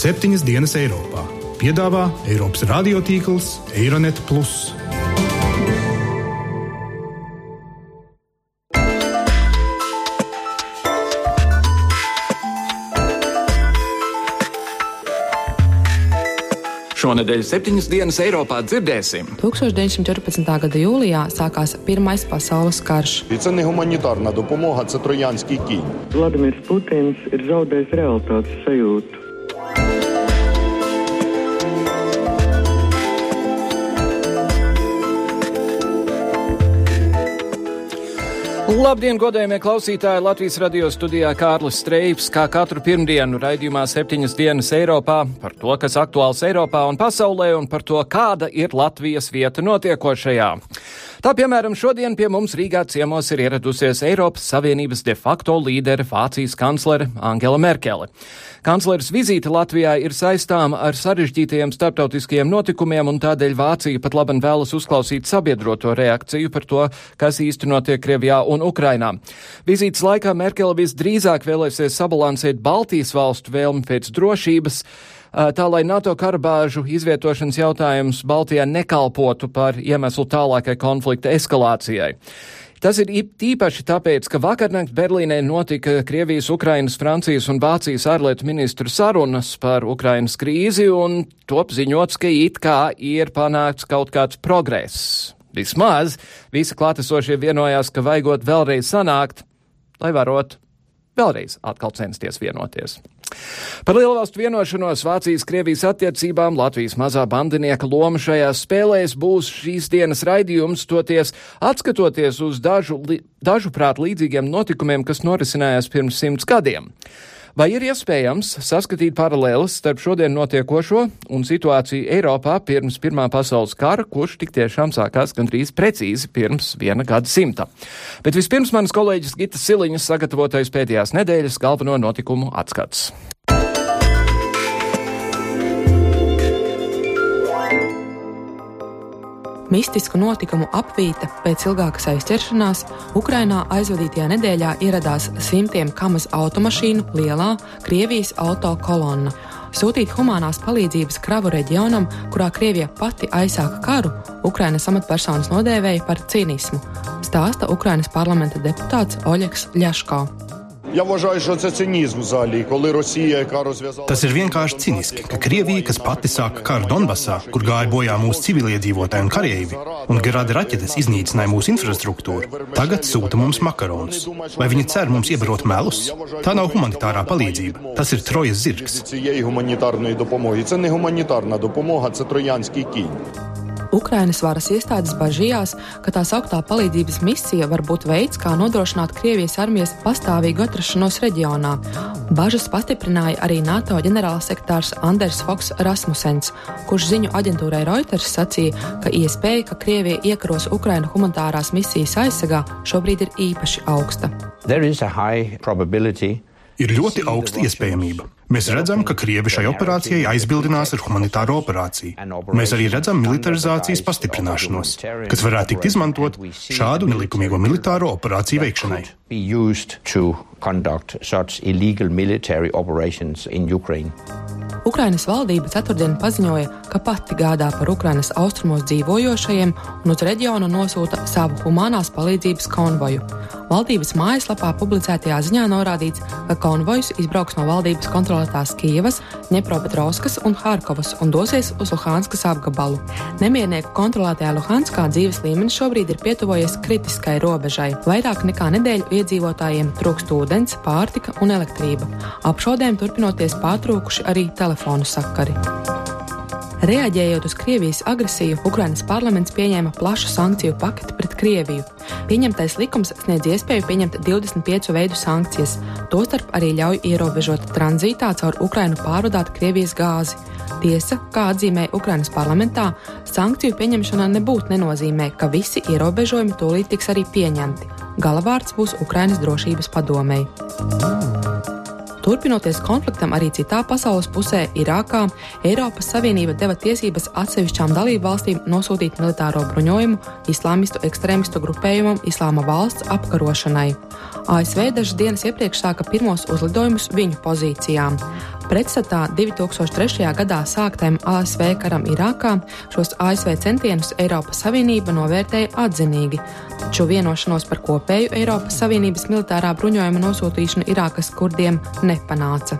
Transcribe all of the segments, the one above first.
septiņas dienas Eiropā. Piedāvā Eiropas radiotīkls Eironet. Šonadēļ septiņas dienas Eiropā dzirdēsim. 1914. gada jūlijā sākās Pirmais pasaules karš. Це не гуманітарна допомога, це троянський кінь. Vladimirs Putins ir zaudējis realitātes sajūtu. Labdien, godējumie klausītāji! Latvijas radio studijā Kārlis Streips, kā katru pirmdienu raidījumā septiņas dienas Eiropā par to, kas aktuāls Eiropā un pasaulē un par to, kāda ir Latvijas vieta notiekošajā. Tā, piemēram, šodien pie mums Rīgā ciemos ir ieradusies Eiropas Savienības de facto līdere Vācijas kanclere Angela Merkele. Kancleres vizīte Latvijā ir saistām ar sarežģītajiem starptautiskajiem notikumiem, un tādēļ Vācija pat laban vēlas uzklausīt sabiedroto reakciju par to, kas īsti notiek Krievijā un Ukrainā. Vizītes laikā Merkele visdrīzāk vēlēsies sabalansēt Baltijas valstu vēlmi pēc drošības, tā lai NATO karabāžu izvietošanas jautājums Baltijā nekalpotu par iemeslu tālākai konflikta eskalācijai. Tas ir īpaši tāpēc, ka vakarnakt Berlīnē notika Krievijas, Ukrainas, Francijas un Vācijas ārlietu ministru sarunas par Ukrainas krīzi, un top ziņots, ka it kā ir panākts kaut kāds progress. Vismaz visi klātesošie vienojās, ka vajagot vēlreiz sanākt, lai varot vēlreiz atkal censties vienoties. Par lielvalstu vienošanos Vācijas-Krievijas attiecībām Latvijas mazā bandinieka loma šajās spēlēs būs šīs dienas raidījums, toties atskatoties uz dažu, dažuprāt līdzīgiem notikumiem, kas norisinājās pirms simts gadiem. Vai ir iespējams saskatīt paralēlas starp šodien notiekošo un situāciju Eiropā pirms Pirmā pasaules kara, kurš tik tiešām sākās gandrīz precīzi pirms viena gada simta? Bet vispirms manas kolēģis Gitas Siliņas sagatavotais pēdējās nedēļas galveno notikumu atskats. Mistisku notikumu apvīta pēc ilgākas aizķeršanās Ukrainā aizvadītajā nedēļā ieradās simtiem kamas automašīnu lielā Krievijas auto kolonna. Sūtīt humanās palīdzības kravu reģionam, kurā Krievija pati aizsāka karu, Ukrainas amatpersonas nodēvēja par cīnismu, stāsta Ukrainas parlamenta deputāts Oļegs Ļaško. Я вважаю, що це цинізм взагалі, коли Росія, яка розв'язала. Tas ir vienkārši ciniski, ka Krievija, kas pati sāka karu Donbasā, kur gāja bojā mūsu civiliedzīvotāji un kareivi, un grādi raķetes iznīcināja mūsu infrastruktūru, tagad sūta mums makaronus. Vai viņi cer mums iebarot melus? Tā nav humanitārā palīdzība, tas ir trojas zirgs. цієї гуманітарної допомоги. Це не гуманітарна допомога, це троянський кінь. Ukrainas varas iestādes bažījās, ka tā sauktā palīdzības misija var būt veids, kā nodrošināt Krievijas armijas pastāvīgu atrašanos reģionā. Bažas pastiprināja arī NATO ģenerālsekretārs Anders Foks Rasmussens, kurš ziņu aģentūrai Reuters sacīja, ka iespēja, ka Krievija iekaros Ukrainu humanitārās misijas aizsargā, šobrīd ir īpaši augsta. Ir ļoti augsta iespējamība. Mēs redzam, ka Krievi šai operācijai aizbildinās ar humanitāro operāciju. Mēs arī redzam militarizācijas pastiprināšanos, kas varētu tikt izmantot šādu nelikumīgo militāro operāciju veikšanai. Ukrainas valdība ceturtdien paziņoja, ka pati gādā par Ukrainas austrumos dzīvojošajiem un uz reģionu nosūta savu humanās palīdzības konvoju. Valdības mājaslapā publicētajā ziņā norādīts, ka konvojs izbrauks no valdības kontrolētās Kievas, Dņepropetrovskas un Harkovas un dosies uz Luhanskas apgabalu. Nemiernieku kontrolētajā Luhanskā dzīves līmenis šobrīd ir pietuvojies kritiskai robežai. Vairāk nekā nedēļu iedzīvotājiem trūkst ūdens, pārtika un elektrība. Apšaudēm turpinoties pārtrūkuši arī telefonu sakari. Reaģējot uz Krievijas agresiju, Ukrainas parlaments pieņēma plašu sankciju paketi pret Krieviju. Pieņemtais likums sniedz iespēju pieņemt 25 veidu sankcijas, tostarp arī ļauj ierobežot tranzītā caur Ukrainu pārvadāt Krievijas gāzi. Tiesa, kā atzīmēja Ukrainas parlamentā, sankciju pieņemšana nebūtu nenozīmē, ka visi ierobežojumi tūlīt tiks arī pieņemti. Galavārds būs Ukrainas drošības padomei. Turpinoties konfliktam arī citā pasaules pusē, Irākā, Eiropas Savienība deva tiesības atsevišķām dalību valstīm nosūtīt militāro bruņojumu islāmistu ekstrēmistu grupējumam Islāma valsts apkarošanai. ASV dažas dienas iepriekš sāka pirmos uzlidojumus viņu pozīcijām. Pretstatā 2003. gadā sāktajam ASV karam Irākā šos ASV centienus Eiropas Savienība novērtēja atzinīgi, taču vienošanos par kopēju Eiropas Savienības militārā bruņojuma nosūtīšanu Irākas kurdiem nepanāca.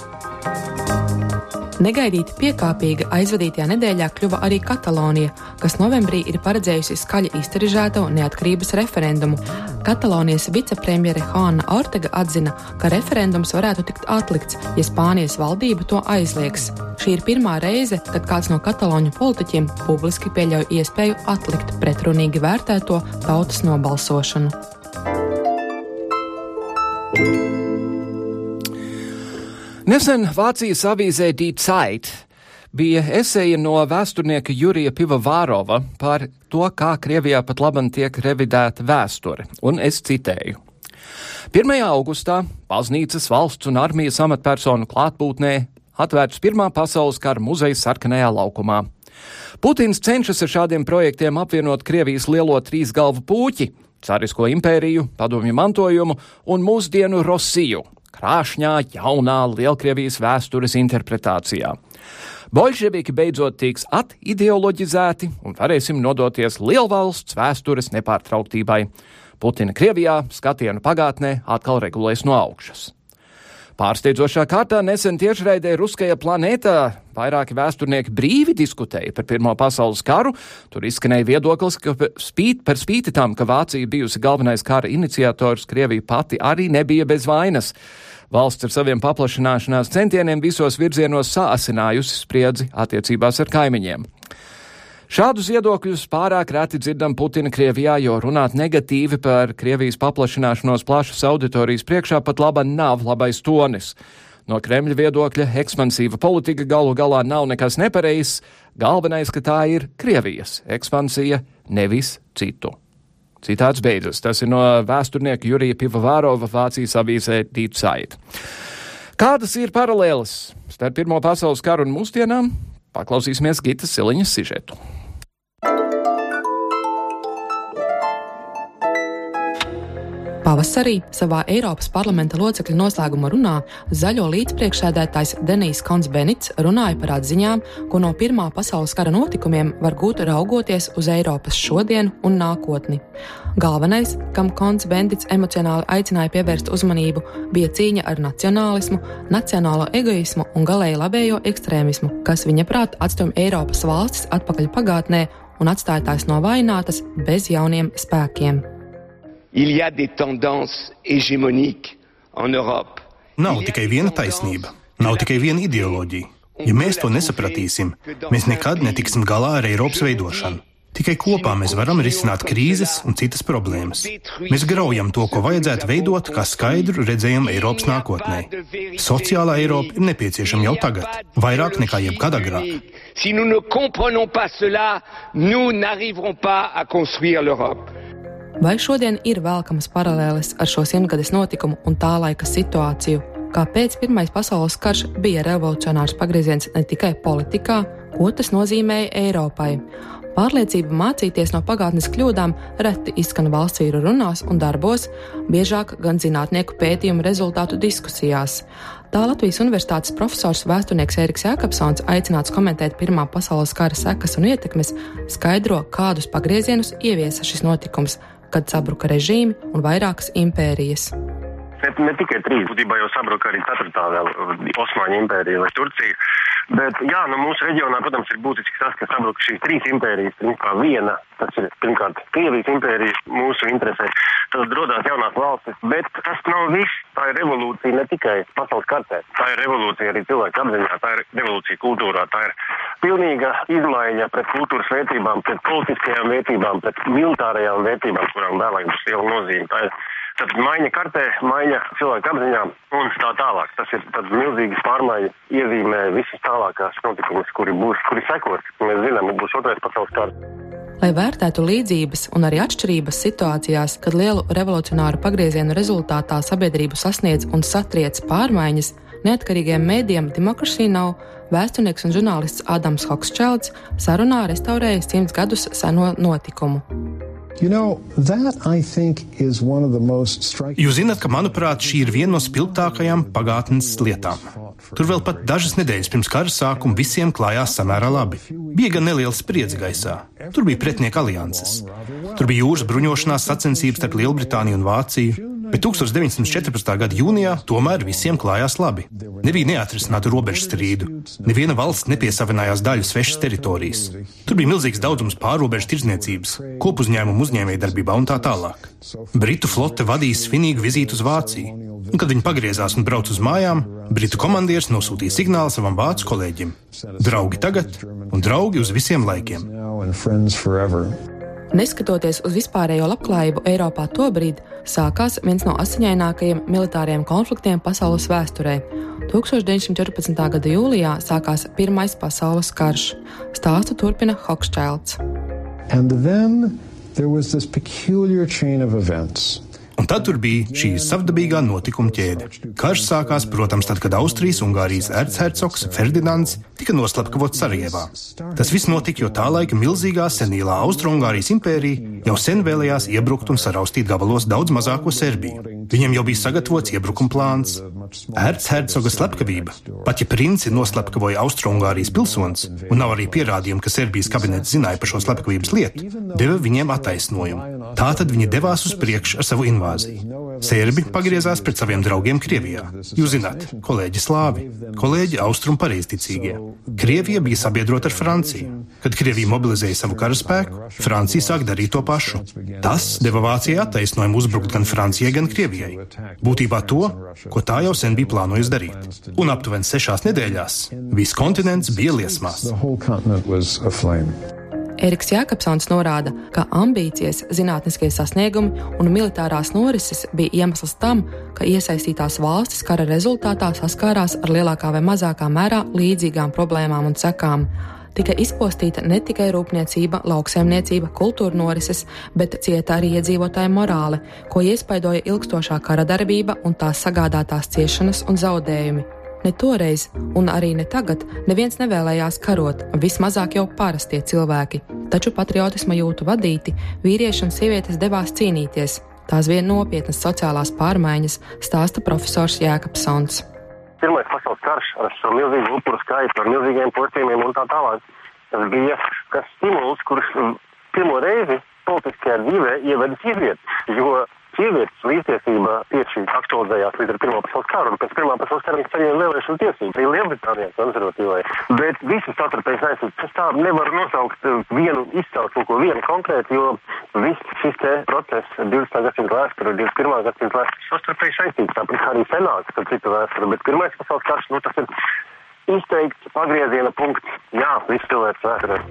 Negaidīti piekāpīga aizvadītajā nedēļā kļuva arī Katalonija, kas novembrī ir paredzējusi skaļi iztirižēto neatkarības referendumu. Katalonijas vicepremjere Hāna Ortega atzina, ka referendums varētu tikt atlikts, ja Spānijas valdība to aizliegs. Šī ir pirmā reize, kad kāds no kataloņu politiķiem publiski pieļauj iespēju atlikt pretrunīgi vērtēto tautas nobalsošanu. Nesen Vācijas avīzē Die Zeit bija eseja no vēsturnieka Jurija Pivavārova par to, kā Krievijā pat labam tiek revidēta vēsture, un es citēju. 1. augustā baznīcas valsts un armijas amatpersonu klātbūtnē atvērts Pirmā pasaules kara muzejs sarkanajā laukumā. Putins cenšas ar šādiem projektiem apvienot Krievijas lielo trīs galvu puķi - carisko impēriju, padomju mantojumu un mūsdienu Rosiju krāšņā, jaunā Lielkrievijas vēstures interpretācijā. Bolševiki beidzot tiks atideoloģizēti un varēsim nodoties lielvalsts vēstures nepārtrauktībai. Putina Krievijā skatienu pagātnē atkal regulēs no augšas. Pārsteidzošā kārtā nesen tiešraidē Ruskajā planētā vairāki vēsturnieki brīvi diskutēja par Pirmo pasaules karu. Tur izskanēja viedoklis, ka spīt, par spīti tam, ka Vācija bijusi galvenais kara iniciators, Krievija pati arī nebija bez vainas. Valsts ar saviem paplašināšanās centieniem visos virzienos sāsinājusi spriedzi attiecībās ar kaimiņiem. Šādus viedokļus pārāk reti dzirdam Putina Krievijā, jo runāt negatīvi par Krievijas paplašināšanos plašas auditorijas priekšā pat laba nav labais tonis. No Kremļa viedokļa ekspansīva politika galu galā nav nekas nepareizs, galvenais, ka tā ir Krievijas ekspansija, nevis citu. Citāts beidzas. Tas ir no vēsturnieka Jurija Pivavārova Vācijas avīzē Dītsait. Kādas ir paralēles starp Pirmo pasaules karu un mūsdienām? Paklausīsimies Gitas Siliņas sižetu. Pavasarī savā Eiropas parlamenta locekļu noslēguma runā zaļo līdzpriekšsēdētājs Denijs Konsbenits runāja par atziņām, ko no Pirmā pasaules kara notikumiem var gūt raugoties uz Eiropas šodienu un nākotni. Galvenais, kam Konsbendits emocionāli aicināja pievērst uzmanību, bija cīņa ar nacionālismu, nacionālo egoismu un galēji labējo ekstrēmismu, kas viņa prāt atstumj Eiropas valstis atpakaļ pagātnē un atstāja tās novājinātas bez jauniem spēkiem il y a des tendances hégémoniques en Europe. Nav tikai viena taisnība, nav tikai viena ideoloģija. Ja mēs to nesapratīsim, mēs nekad netiksim galā ar Eiropas veidošanu. Tikai kopā mēs varam risināt krīzes un citas problēmas. Mēs graujam to, ko vajadzētu veidot, kā skaidru redzējumu Eiropas nākotnē. Sociālā Eiropa ir nepieciešama jau tagad, vairāk nekā jebkad agrāk. Vai šodien ir vēlkamas paralēles ar šo simtgades notikumu un tā laika situāciju? Kāpēc Pirmais pasaules karš bija revolucionārs pagrieziens ne tikai politikā, ko tas nozīmēja Eiropai? Pārliecība mācīties no pagātnes kļūdām reti izskan valsts vīru runās un darbos, biežāk gan zinātnieku pētījumu rezultātu diskusijās. Tā Latvijas Universitātes profesors vēsturnieks Eriks Jākapsons aicināts komentēt Pirmā pasaules kara sekas un ietekmes, skaidro, kādus pagriezienus ieviesa šis notikums, kad sabruka režīmi un vairākas impērijas. Ne, ne tikai trīs, būtībā jau sabruka arī ceturtā vēl Osmaņu impērija vai Turcija. Bet, jā, nu, mūsu reģionā, protams, ir būtiski tas, ka sabruka šīs trīs impērijas. Principā viena, tas ir pirmkārt Krievijas impērija mūsu interesē, tad rodās jaunās valstis. Bet tas nav viss. Tā ir revolūcija ne tikai pasaules kartē. Tā ir revolūcija arī cilvēku apziņā, tā ir revolūcija kultūrā. Tā ir pilnīga izmaiņa pret kultūras vērtībām, pret politiskajām vērtībām, pret militārajām vērtībām, kurām vēlāk būs liela nozīme. Tad maiņa kartē, maiņa cilvēku apziņā un tā tālāk. Tas ir tāds milzīgs pārmaiņas iezīmē visas tālākās notikumus, kuri būs, kuri sekos. Mēs zinām, būs otrais pasaules kārs. Lai vērtētu līdzības un arī atšķirības situācijās, kad lielu revolucionāru pagriezienu rezultātā sabiedrību sasniedz un satriec pārmaiņas, neatkarīgiem mēdījiem Demokrasija nav vēsturnieks un žurnālists Ādams Hoksčelds sarunā restaurējis simts gadus seno notikumu. Jūs zināt, ka, manuprāt, šī ir viena no spilgtākajām pagātnes lietām. Tur vēl pat dažas nedēļas pirms kara sākuma visiem klājās samērā labi. Bija gan neliela spriedze gaisā. Tur bija pretinieka alianses. Tur bija jūras bruņošanās sacensības starp Lielbritāniju un Vāciju. Bet 1914. gada jūnijā tomēr visiem klājās labi. Nebija neatrisinātu robežu strīdu. Neviena valsts nepiesavinājās daļu svešas teritorijas. Tur bija milzīgs daudzums pārobežu tirdzniecības, kopuzņēmumu uzņēmējdarbībā un tā tālāk. Britu flote vadīja svinīgu vizīti uz Vāciju. Un, kad viņi pagriezās un brauca uz mājām, Britu komandieris nosūtīja signālu savam vācu kolēģim: Draugi tagad un draugi uz visiem laikiem! Neskatoties uz vispārējo labklājību Eiropā tobrīd, sākās viens no asiņainākajiem militāriem konfliktiem pasaules vēsturē. 1914. gada jūlijā sākās Pirmais pasaules karš. Stāstu turpina Hokšķēlts. And then there was this peculiar chain of events. Un tad tur bija šī savdabīgā notikuma ķēde. Karš sākās, protams, tad, kad Austrijas-Ungārijas ercercogs Ferdinands tika noslapkavots Sarajevā. Tas viss notika, jo tā laika milzīgā senīlā Austro-Ungārijas impērija jau sen vēlējās iebrukt un saraustīt gabalos daudz mazāko Serbiju. Viņiem jau bija sagatavots iebrukuma plāns. Ercercoga slepkavība, pat ja princi noslepkavoja Austro-Ungārijas pilsonis, un nav arī pierādījumu, ka Serbijas kabinets zināja par šo slepkavības lietu, deva viņiem attaisnojumu. Tā tad viņi devās uz priekšu ar savu invāziju Serbi pagriezās pret saviem draugiem Krievijā. Jūs zināt, kolēģi slāvi, kolēģi austrumu pareizticīgie. Krievija bija sabiedrota ar Franciju. Kad Krievija mobilizēja savu karaspēku, Francija sāk darīt to pašu. Tas deva Vācijai attaisnojumu uzbrukt gan Francijai, gan Krievijai. Būtībā to, ko tā jau sen bija plānojusi darīt. Un aptuveni sešās nedēļās viss kontinents bija liesmās. Eriks Jākapsons norāda, ka ambīcijas, zinātniskie sasniegumi un militārās norises bija iemesls tam, ka iesaistītās valstis kara rezultātā saskārās ar lielākā vai mazākā mērā līdzīgām problēmām un sekām tika izpostīta ne tikai rūpniecība, lauksaimniecība, kultūra norises, bet cieta arī iedzīvotāja morāle, ko iespaidoja ilgstošā kara darbība un tās sagādātās ciešanas un zaudējumi. Ne toreiz, un arī ne tagad, neviens nevēlējās karot, vismazāk jau parastie cilvēki, taču patriotisma jūtu vadīti, vīrieši un sievietes devās cīnīties. Tās vien nopietnas sociālās pārmaiņas stāsta profesors Jēkabsons. Pirmais pasaules karš ar šo milzīgu upuru skaitu, ar milzīgiem postījumiem un tā tālāk. Tas bija kas stimuls, kurš pirmo reizi politiskajā dzīvē ieveda sievietes. Jo sievietes līdztiesība tieši aktualizējās līdz ar Pirmā pasaules karu, un pēc Pirmā pasaules kara viņas saņēma vēlēšanu tiesības. Arī Lielbritānijā konservatīvai. Bet visas savstarpējas aizsardzības es tā nevaru nosaukt eh, vienu izcelt kaut ko vienu konkrētu, jo viss šis te process 20. gadsimta vēsture, 21. gadsimta vēsture savstarpēji saistīts, tāpat arī senāks, tad cita vēsture, bet Pirmais pasaules karš, nu tas ir izteikts pagrieziena punkts, jā, viss cilvēks vēsturē.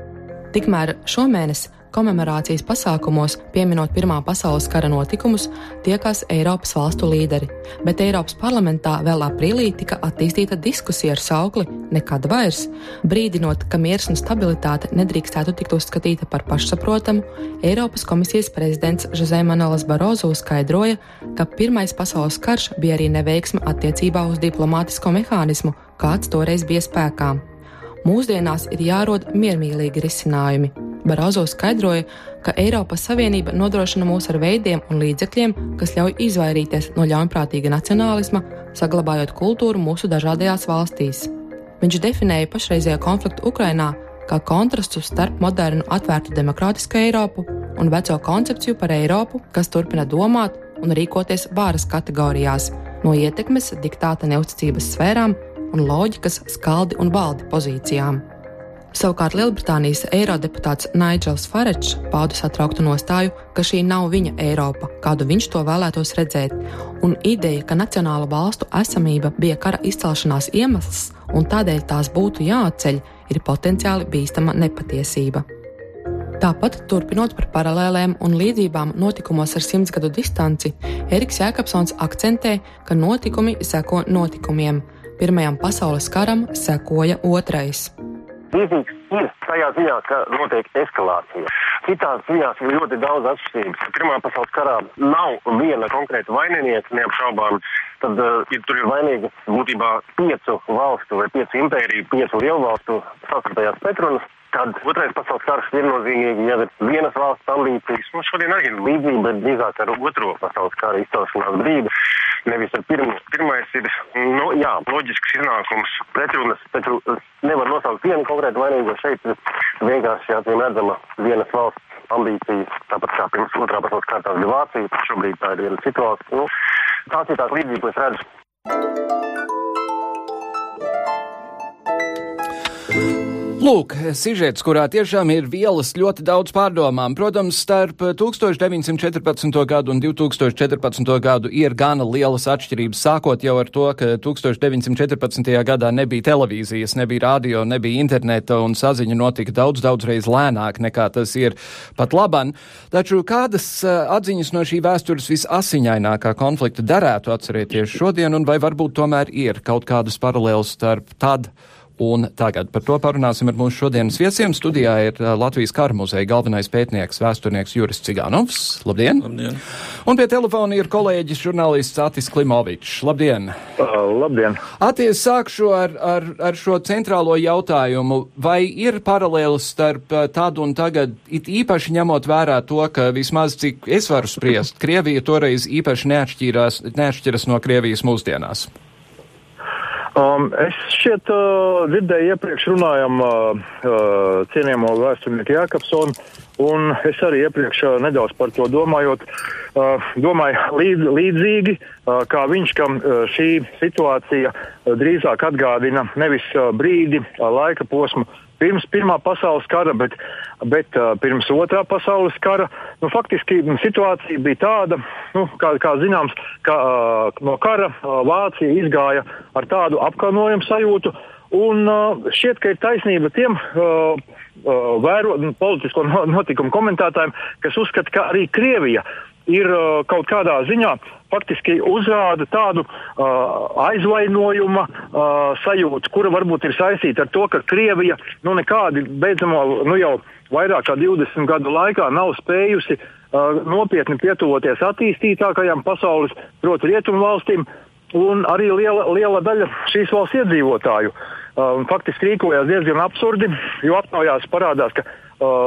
Tikmēr šomēnes komemorācijas pasākumos, pieminot Pirmā pasaules kara notikumus, tiekās Eiropas valstu līderi, bet Eiropas parlamentā vēl aprīlī tika attīstīta diskusija ar saukli Nekad vairs, brīdinot, ka miers un stabilitāte nedrīkstētu tikt uzskatīta par pašsaprotamu. Eiropas komisijas prezidents Jose Manuels Barozo skaidroja, ka Pirmais pasaules karš bija arī neveiksme attiecībā uz diplomātisko mehānismu, kāds toreiz bija spēkā. Mūsdienās ir jārod miermīlīgi risinājumi. Barozo skaidroja, ka Eiropas Savienība nodrošina mūs ar veidiem un līdzekļiem, kas ļauj izvairīties no ļaunprātīga nacionālisma, saglabājot kultūru mūsu dažādajās valstīs. Viņš definēja pašreizējo konfliktu Ukrainā kā kontrastu starp modernu, atvērtu demokrātisku Eiropu un veco koncepciju par Eiropu, kas turpina domāt un rīkoties vāras kategorijās, no ietekmes, diktāta neusticības sfērām un loģikas skaldi un valdi pozīcijām. Savukārt Lielbritānijas eirodeputāts Nigels Farage pauda satrauktu nostāju, ka šī nav viņa Eiropa, kādu viņš to vēlētos redzēt, un ideja, ka nacionāla valstu esamība bija kara izcelšanās iemesls un tādēļ tās būtu jāatceļ, ir potenciāli bīstama nepatiesība. Tāpat, turpinot par paralēlēm un līdzībām notikumos ar simts gadu distanci, Eriks Jēkabsons akcentē, ka notikumi seko notikumiem Pirmajam pasaules karam sekoja otrais. Līdzīgs ir tajā ziņā, ka notiek eskalācija. Citās ziņās ir ļoti daudz atšķirības. Pirmā pasaules karā nav viena konkrēta vaininieka, neapšaubām. Tad uh, ir, tur ir vainīga būtībā piecu valstu vai piecu impēriju, piecu lielu valstu sastarpējās pretrunas. Tad otrais pasaules karš viennozīmīgi jau ir vienas valsts ambīcijas. Mums šodien arī ir līdzība, bet drīzāk ar otro pasaules kara izcelšanās brīdi. Nevis ar pirmo. Pirmais ir, nu, jā, loģisks iznākums pretrunas, taču nevar nosaukt vienu konkrētu vainīgo šeit. Vienkārši jāatzīm redzama vienas valsts ambīcijas, tāpat kā pirms otrā pasaules kara tās bija Vācija, šobrīd tā ir viena situācija. Nu, tās ir tās līdzības, ko es redzu. Lūk, sižets, kurā tiešām ir vielas ļoti daudz pārdomām. Protams, starp 1914. gadu un 2014. gadu ir gana lielas atšķirības, sākot jau ar to, ka 1914. gadā nebija televīzijas, nebija radio, nebija interneta un saziņa notika daudz, daudz reiz lēnāk nekā tas ir pat laban. Taču kādas atziņas no šī vēstures visasiņainākā konflikta derētu atcerēties šodien, un vai varbūt tomēr ir kaut kādas paralēlas starp tad, Un tagad par to parunāsim ar mūsu šodienas viesiem. Studijā ir uh, Latvijas kara muzeja galvenais pētnieks, vēsturnieks Juris Ciganovs. Labdien! Labdien! Un pie telefona ir kolēģis žurnālists Atis Klimovičs. Labdien! Uh, labdien! Aties, sākšu ar, ar, ar šo centrālo jautājumu. Vai ir paralēlis starp uh, tādu un tagad, it īpaši ņemot vērā to, ka vismaz cik es varu spriest, Krievija toreiz īpaši neatšķiras no Krievijas mūsdienās? Um, es šķiet uh, dzirdēju iepriekš runājam uh, uh, cienījamo vēsturnieku Jākapsonu, un es arī iepriekš uh, nedaudz par to domājot, uh, domāju līdz, līdzīgi, uh, kā viņš, kam uh, šī situācija uh, drīzāk atgādina nevis uh, brīdi, uh, laika posmu, pirms Pirmā pasaules kara, bet, bet uh, pirms Otrā pasaules kara. Nu, faktiski situācija bija tāda, nu, kā, kā zināms, ka uh, no kara uh, Vācija izgāja ar tādu apkaunojumu sajūtu. Un uh, šķiet, ka ir taisnība tiem uh, uh, vēro, politisko notikumu komentētājiem, kas uzskata, ka arī Krievija ir uh, kaut kādā ziņā faktiski uzrāda tādu uh, aizvainojuma uh, sajūtu, kura varbūt ir saistīta ar to, ka Krievija nu, nekādi beidzamo, nu jau vairāk kā 20 gadu laikā nav spējusi uh, nopietni pietuvoties attīstītākajām pasaules, proti, rietumu valstīm, un arī liela, liela daļa šīs valsts iedzīvotāju. Uh, faktiski rīkojās diezgan absurdi, jo aptaujās parādās, ka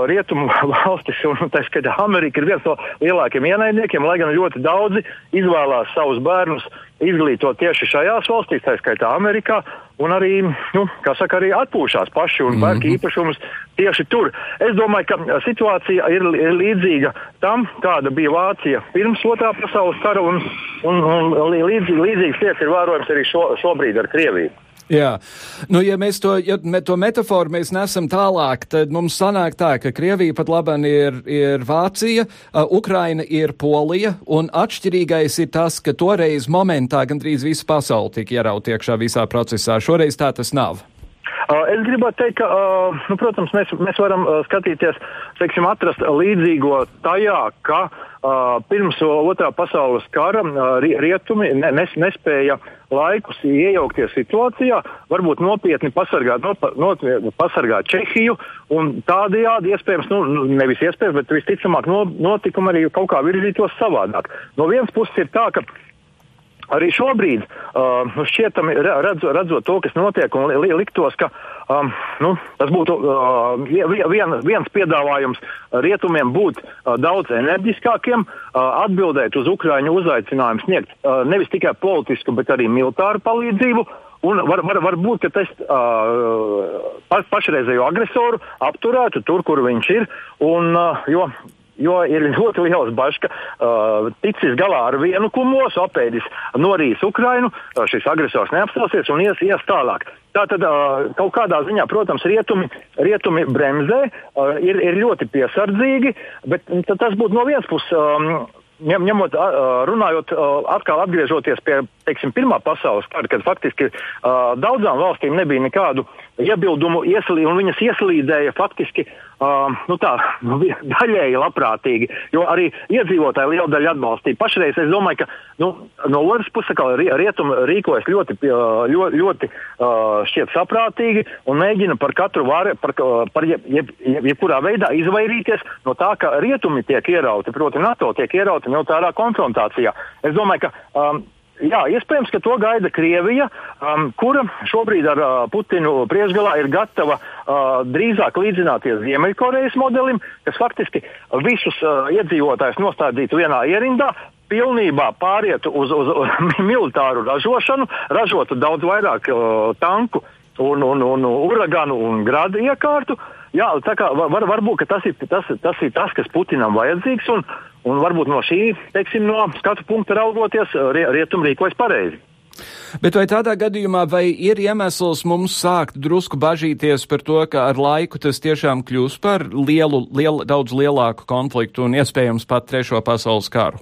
rietumu valstis, un tā skaitā Amerika ir viens no lielākiem ienaidniekiem, lai gan ļoti daudzi izvēlās savus bērnus izglītot tieši šajās valstīs, tā skaitā Amerikā, un arī, nu, kā saka, arī atpūšās paši un pērk mm -hmm. īpašumus tieši tur. Es domāju, ka situācija ir, ir līdzīga tam, kāda bija Vācija pirms otrā pasaules kara, un, un, un līdzīgas lietas ir vērojams arī šo, šobrīd ar Krieviju. Jā, nu, ja mēs to, ja to metaforu mēs nesam tālāk, tad mums sanāk tā, ka Krievija pat labam ir, ir Vācija, uh, Ukraina ir Polija, un atšķirīgais ir tas, ka toreiz momentā gandrīz visa pasaule tika ieraut iekšā visā procesā. Šoreiz tā tas nav. Uh, es gribētu teikt, ka, uh, nu, protams, mēs, mēs varam uh, skatīties, teiksim, atrast līdzīgo tajā, ka pirms otrā pasaules kara rietumi ne, nes, nespēja laikus iejaukties situācijā, varbūt nopietni pasargāt, no, no, pasargāt Čehiju tādējādi iespējams, nu, nu, nevis iespējams, bet visticamāk no, notikumi arī kaut kā virzītos savādāk. No vienas puses ir tā, ka arī šobrīd, uh, šķietami redz, redzot to, kas notiek, un li, liktos, ka um, nu, tas būtu uh, vien, viens piedāvājums rietumiem būt uh, daudz enerģiskākiem, uh, atbildēt uz Ukraiņu uzaicinājumu sniegt uh, nevis tikai politisku, bet arī militāru palīdzību. Un var, var, var būt, ka tas uh, pa, pašreizējo agresoru apturētu tur, kur viņš ir. Un, uh, jo Jo ir ļoti liels bažas, ka uh, ticis galā ar vienu kumosu, apēdis norīs Ukrainu, uh, šis agresors neapstāsies un ies, ies tālāk. Tātad uh, kaut kādā ziņā, protams, rietumi, rietumi bremzē, uh, ir, ir ļoti piesardzīgi, bet tas būtu no vienas puses. Um, ņem, ņemot, runājot, atkal atgriežoties pie teiksim, Pirmā pasaules kara, kad faktiski daudzām valstīm nebija nekādu iebildumu, ieslī, un viņas ieslīdēja faktiski nu tā, nu, daļēji labprātīgi, jo arī iedzīvotāji liela daļa atbalstīja. Pašreiz es domāju, ka nu, no otras puses rietumi rīkojas ļoti, ļoti, ļoti šķiet saprātīgi un mēģina par katru vāru, par, par jeb, jeb, jeb, jebkurā veidā izvairīties no tā, ka rietumi tiek ierauti, proti NATO tiek ierauti militārā konfrontācijā. Es domāju, ka um, Jā, iespējams, ka to gaida Krievija, um, kura šobrīd ar uh, Putinu priekšgalā ir gatava uh, drīzāk līdzināties Ziemeļkorejas modelim, kas faktiski visus uh, iedzīvotājus nostādītu vienā ierindā, pilnībā pārietu uz, uz, uz militāru ražošanu, ražotu daudz vairāk uh, tanku un, un, un uraganu un gradu iekārtu. Jā, tā kā var, varbūt tas ir tas, tas ir tas, kas Putinam vajadzīgs. Un, Un varbūt no šī, teiksim, no skatu punkta raugoties, rietumi rīkojas pareizi. Bet vai tādā gadījumā vai ir iemesls mums sākt drusku bažīties par to, ka ar laiku tas tiešām kļūs par lielu, lielu daudz lielāku konfliktu un iespējams pat trešo pasaules karu?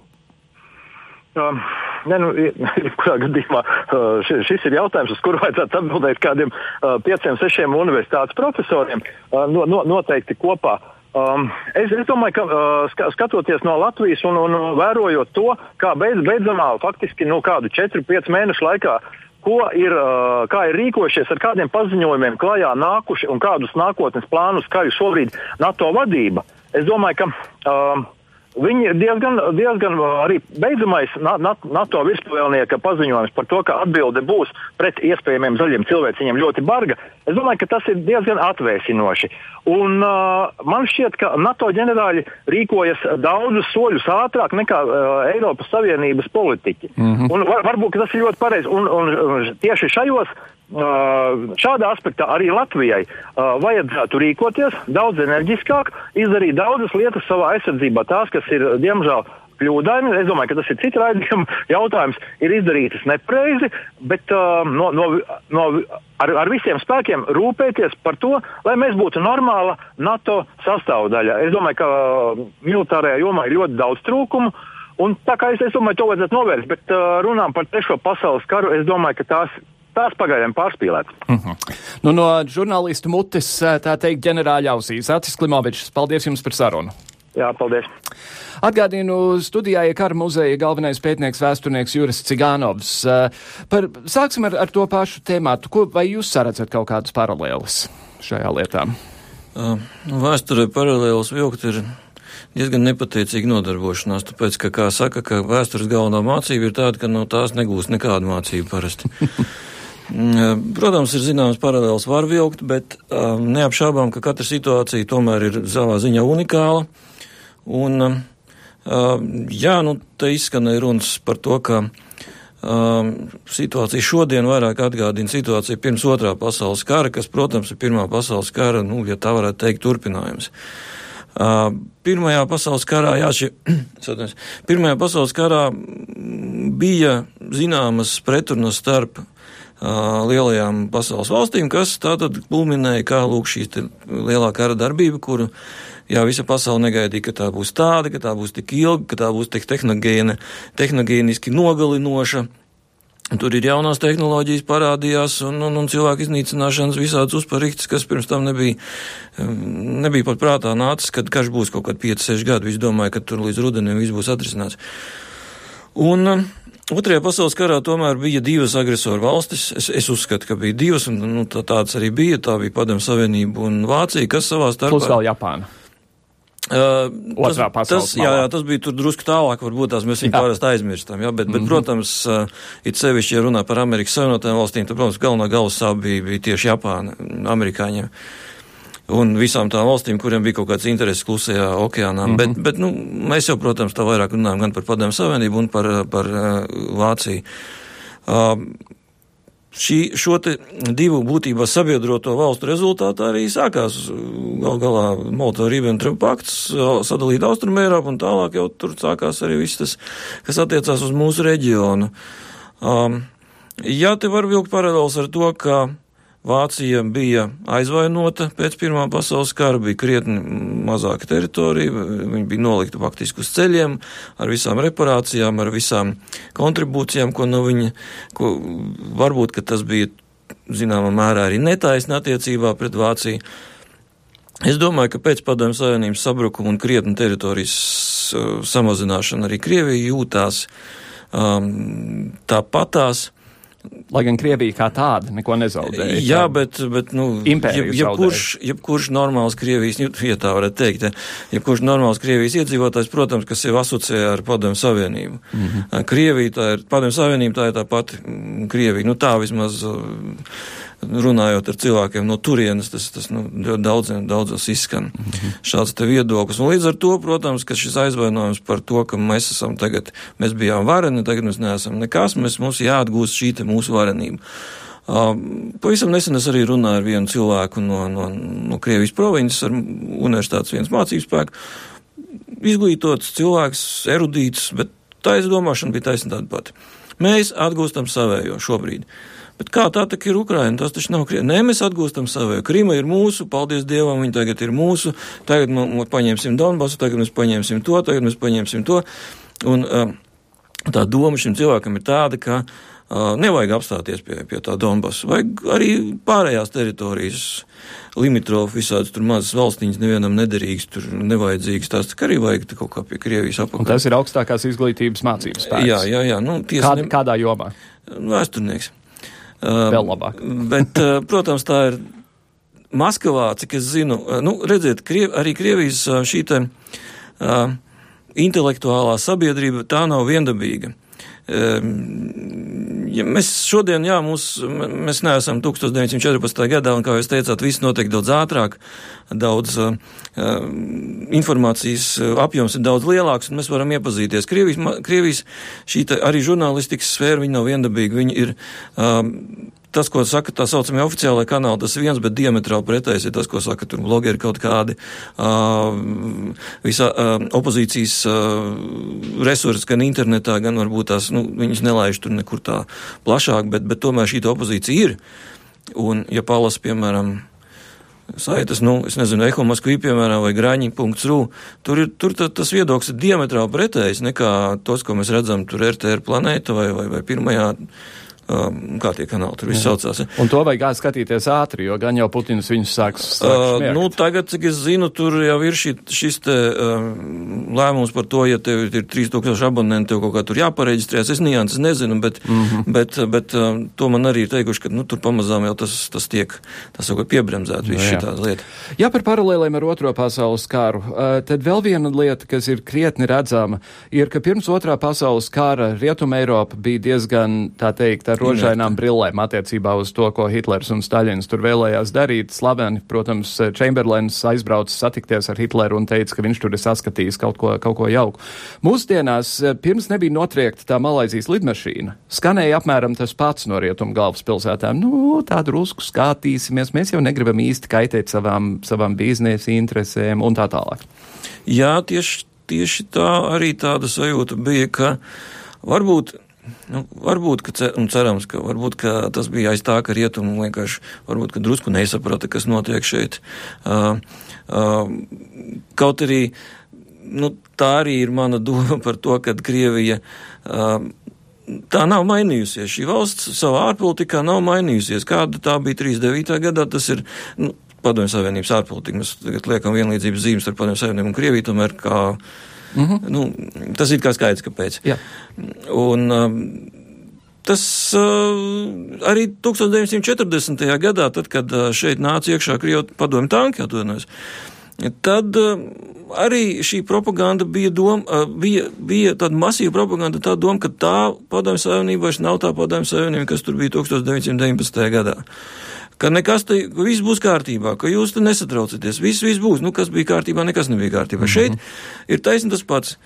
Um, ne, nu, kurā gadījumā uh, šis ir jautājums, uz kuru vajadzētu atbildēt kādiem uh, pieciem, sešiem universitātes profesoriem uh, no, no, noteikti kopā. Um, es, es domāju, ka uh, skatoties no Latvijas un, un vērojot to, kā beidz, beidzamā faktiski nu, kādu 4-5 mēnešu laikā, ko ir, kā ir rīkojušies, ar kādiem paziņojumiem klajā nākuši un kādus nākotnes plānus skaļu šobrīd NATO vadība, es domāju, ka uh, Viņi diezgan, diezgan arī beidzamais NATO virspavēlnieka paziņojums par to, ka atbilde būs pret iespējamiem zaļiem cilvēciņiem ļoti barga. Es domāju, ka tas ir diezgan atvēsinoši. Un, uh, man šķiet, ka NATO ģenerāļi rīkojas daudzus soļus ātrāk nekā uh, Eiropas Savienības politiķi. Mm -hmm. Un var, varbūt tas ir ļoti pareizi. Un, un, un tieši šajos šādā aspektā arī Latvijai uh, vajadzētu rīkoties daudz enerģiskāk, izdarīt daudzas lietas savā aizsardzībā, tās, kas ir diemžēl kļūdaini. Es domāju, ka tas ir cits raidījuma jautājums. Ir izdarītas nepareizi, bet uh, no, no, no, ar, ar visiem spēkiem rūpēties par to, lai mēs būtu normāla NATO sastāvdaļa. Es domāju, ka uh, militārajā jomā ir ļoti daudz trūkumu. Un tā kā es, es domāju, to vajadzētu novērst, bet uh, runām par trešo pasaules karu, es domāju, ka tās tās pagaidām pārspīlētas. Uh mhm. -huh. nu, no žurnālistu mutes, tā teikt, ģenerāļa ausīs. Atis Klimovičs, paldies jums par sarunu! Jā, paldies! Atgādinu studijā ja kara muzeja galvenais pētnieks vēsturnieks Juris Cigānovs. Par, sāksim ar, ar to pašu tēmātu. Ko, vai jūs saredzat kaut kādas paralēlas šajā lietā? Uh, vēsturē paralēlas vilkt ir diezgan nepateicīga nodarbošanās, tāpēc, ka, kā saka, ka vēstures galvenā mācība ir tāda, ka no tās negūst nekādu mācību parasti. Mm, protams, ir zināms paralēls var vilkt, bet um, neapšaubām, ka katra situācija tomēr ir savā ziņā unikāla. Un, um, jā, nu, te izskanēja runas par to, ka um, situācija šodien vairāk atgādina situāciju pirms otrā pasaules kara, kas, protams, ir pirmā pasaules kara, nu, ja tā varētu teikt, turpinājums. Uh, Pirmajā pasaules karā, jā, šie, pirmajā pasaules karā bija zināmas pretrunas starp lielajām pasaules valstīm, kas tātad kulminēja kā lūk šī lielā kara darbība, kuru jā, visa pasaule negaidīja, ka tā būs tāda, ka tā būs tik ilga, ka tā būs tik tehnogēna, tehnogēniski nogalinoša. Tur ir jaunās tehnoloģijas parādījās un, un, un cilvēku iznīcināšanas visādas uzparīktas, kas pirms tam nebija, nebija pat prātā nācis, kad karš būs kaut kad 5-6 gadi. Visi domāja, ka tur līdz rudenim viss būs atrisināts. Un, Otrajā pasaules karā tomēr bija divas agresoru valstis. Es, es uzskatu, ka bija divas, un nu, tā, tādas arī bija. Tā bija Padomju Savienība un Vācija, kas savā starpā. Plus vēl Japāna. Uh, tas, tas, jā, jā, tas bija tur drusku tālāk, varbūt tās mēs viņu parasti aizmirstam, jā, bet, bet mm -hmm. protams, uh, it sevišķi, ja runā par Amerikas Savienotajām valstīm, tad, protams, galvenā galvas sāp bija, bija tieši Japāna, amerikāņiem. Un visām tām valstīm, kuriem bija kaut kāds intereses klusajā okeānā. Mm -hmm. Bet, bet nu, mēs jau, protams, tā vairāk runājam gan par Padomju Savienību un par, par uh, Vāciju. Uh, šī, šo divu būtībā sabiedroto valstu rezultātā arī sākās gal galā Molotov-Ribbentrop pakts, sadalīt Austrumēropu un tālāk jau tur sākās arī viss tas, kas attiecās uz mūsu reģionu. Um, jā, te var vilkt paralēls ar to, ka Vācija bija aizvainota pēc Pirmā pasaules kara, bija krietni mazāka teritorija, viņi bija nolikta faktiski uz ceļiem ar visām reparācijām, ar visām kontribūcijām, ko no viņa, ko varbūt, ka tas bija zināmā mērā arī netaisna attiecībā pret Vāciju. Es domāju, ka pēc Padomju Savienības sabrukuma un krietni teritorijas uh, samazināšana arī Krievija jūtās um, tāpatās. Lai gan Krievija kā tāda neko nezaudēja. Jā, bet, bet nu, jeb, jebkurš, jebkurš normāls Krievijas, ja tā varētu teikt, jebkurš normāls Krievijas iedzīvotājs, protams, kas sev asociē ar Padomju Savienību. Mm -hmm. Krievija, tā ir, Padomju Savienība, tā ir tā pati Krievija. Nu, tā vismaz runājot ar cilvēkiem no turienes, tas, tas nu, ļoti daudziem, daudzos izskan -hmm. šāds te viedoklis. Un līdz ar to, protams, ka šis aizvainojums par to, ka mēs esam tagad, mēs bijām vareni, tagad mēs neesam nekas, mēs, mums jāatgūst šī te mūsu varenība. Uh, pavisam nesen es arī runāju ar vienu cilvēku no, no, no Krievijas provinces, ar universitātes viens mācības spēku. Izglītots cilvēks, erudīts, bet tā izdomāšana bija taisna tāda pati. Mēs atgūstam savējo šobrīd. Bet kā tā tā ir Ukraina? Tas taču nav Krievija. Nē, mēs atgūstam savu. Krīma ir mūsu, paldies Dievam, viņi tagad ir mūsu. Tagad mēs paņemsim Donbasu, tagad mēs paņemsim to, tagad mēs paņemsim to. Un um, tā doma šim cilvēkam ir tāda, ka uh, nevajag apstāties pie, pie tā Donbasu. Vajag arī pārējās teritorijas. Limitrofu visādas tur mazas valstiņas, nevienam nederīgas, tur nevajadzīgas. Tās arī vajag kaut kā pie Krievijas apakšā. Tas ir augstākās izglītības mācības spēks. Jā, jā, jā. Nu, tiesa, Kād, kādā jomā? Vēsturnieks. Vēl labāk. Bet, protams, tā ir Maskavā, cik es zinu, nu, redziet, Kriev, arī Krievijas šī te uh, intelektuālā sabiedrība tā nav viendabīga. Ja mēs šodien, jā, mūs, mēs neesam 1914. gadā, un, kā jūs teicāt, viss notiek daudz ātrāk, daudz uh, informācijas apjoms ir daudz lielāks, un mēs varam iepazīties. Krievijas, Krievijas šī arī žurnālistikas sfēra, viņa nav viendabīga, viņa ir. Uh, tas, ko saka tā saucamie oficiālai kanāli, tas viens, bet diametrāli pretējs ir tas, ko saka tur blogeri kaut kādi uh, visā uh, opozīcijas uh, resursi, gan internetā, gan varbūt tās, nu, viņas nelaiž tur nekur tā plašāk, bet, bet tomēr šī opozīcija ir. Un, ja palasa, piemēram, saitas, nu, es nezinu, Eho Moskvī, piemēram, vai Graņi.ru, tur ir, tur tā, tas viedoklis ir diametrāli pretējs nekā tos, ko mēs redzam tur RTR planēta vai, vai, vai pirmajā Um, kā tie kanāli tur viss saucās. Ja. Un to vajag skatīties ātri, jo gan jau Putins viņus sāks. Uh, nu, tagad, cik es zinu, tur jau ir šī, šis te uh, lēmums par to, ja tev ir 3000 abonenti, tev kaut kā tur jāpareģistrējas. Es nianses nezinu, bet, mm -hmm. bet, bet uh, to man arī ir teikuši, ka nu, tur pamazām jau tas, tas tiek, tas jau piebremzēt visu šī tāda lieta. Jā, par paralēlēm ar otro pasaules karu. Uh, tad vēl viena lieta, kas ir krietni redzama, ir, ka pirms otrā pasaules kara Rietuma Eiropa bija diezgan, tā teikt, ar rožainām brillēm attiecībā uz to, ko Hitlers un Staļins tur vēlējās darīt. Slaveni, protams, Čemberlens aizbrauca satikties ar Hitleru un teica, ka viņš tur ir saskatījis kaut ko, kaut ko jauku. Mūsdienās, eh, pirms nebija notriekta tā Malaizijas lidmašīna, skanēja apmēram tas pats no rietumu galvaspilsētām. Nu, tā drusku skatīsimies, mēs jau negribam īsti kaitēt savām, savām biznesa interesēm un tā tālāk. Jā, tieši, tieši tā arī tāda sajūta bija, ka varbūt Nu, varbūt, ka, un cerams, ka, varbūt, ka tas bija aiz tā, ka rietumi vienkārši varbūt, drusku nesaprata, kas notiek šeit. Uh, uh, kaut arī nu, tā arī ir mana doma par to, ka Krievija uh, tā nav mainījusies. Šī valsts savā ārpolitikā nav mainījusies. Kāda tā bija 39. gadā, tas ir. Nu, Padomju Savienības ārpolitika. Mēs tagad liekam vienlīdzības zīmes ar Padomju Savienību un Krieviju, tomēr kā Mm -hmm. nu, tas ir kā skaidrs, kāpēc. Jā. Un, um, Tas uh, arī 1940. gadā, tad, kad uh, šeit nāca iekšā Krievijas padomju tanki, atvainojos, tad uh, arī šī propaganda bija doma, uh, bija, bija tāda masīva propaganda, tā doma, ka tā padomju savienība vairs nav tā padomju savienība, kas tur bija 1919. gadā ka nekas te, ka viss būs kārtībā, ka jūs te nesatraucaties, viss, viss būs, nu, kas bija kārtībā, nekas nebija kārtībā. Mm -hmm. Šeit ir taisni tas pats.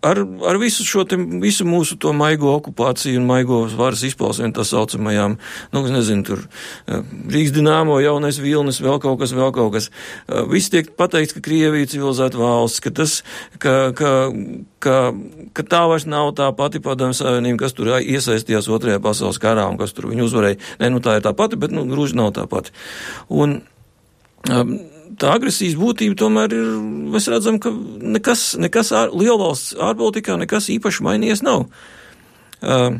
Ar, ar visu šo te, visu mūsu to maigo okupāciju un maigo varas izpausmēm tā saucamajām, nu, nezinu, tur Rīgas dināmo, jaunais vilnis, vēl kaut kas, vēl kaut kas. Viss tiek pateikts, ka Krievija civilizēta valsts, ka tas, ka, ka, ka, ka tā vairs nav tā pati padomju savienība, kas tur iesaistījās otrajā pasaules karā un kas tur viņu uzvarēja. Nē, nu tā ir tā pati, bet, nu, gruži nav tā pati. Un, um, tā agresijas būtība tomēr ir, mēs redzam, ka nekas, nekas ār, lielvalsts ārpolitikā nekas īpaši mainījies nav. Uh,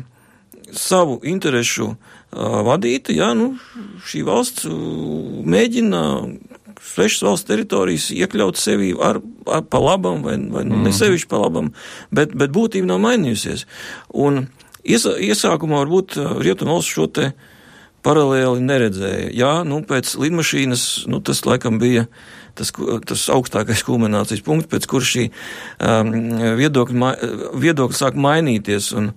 savu interesu uh, vadīta, jā, nu, šī valsts uh, mēģina svešas valsts teritorijas iekļaut sevi ar, ar pa labam vai, vai nu, mm -hmm. nesevišķi pa labam, bet, bet būtība nav mainījusies. Un Iesa, iesākumā varbūt Rietumvalsts šo te paralēli neredzēja. Jā, nu, pēc lidmašīnas, nu, tas laikam bija tas, tas augstākais kulminācijas punkts, pēc kur šī um, viedokļa, viedokļa sāk mainīties. Un,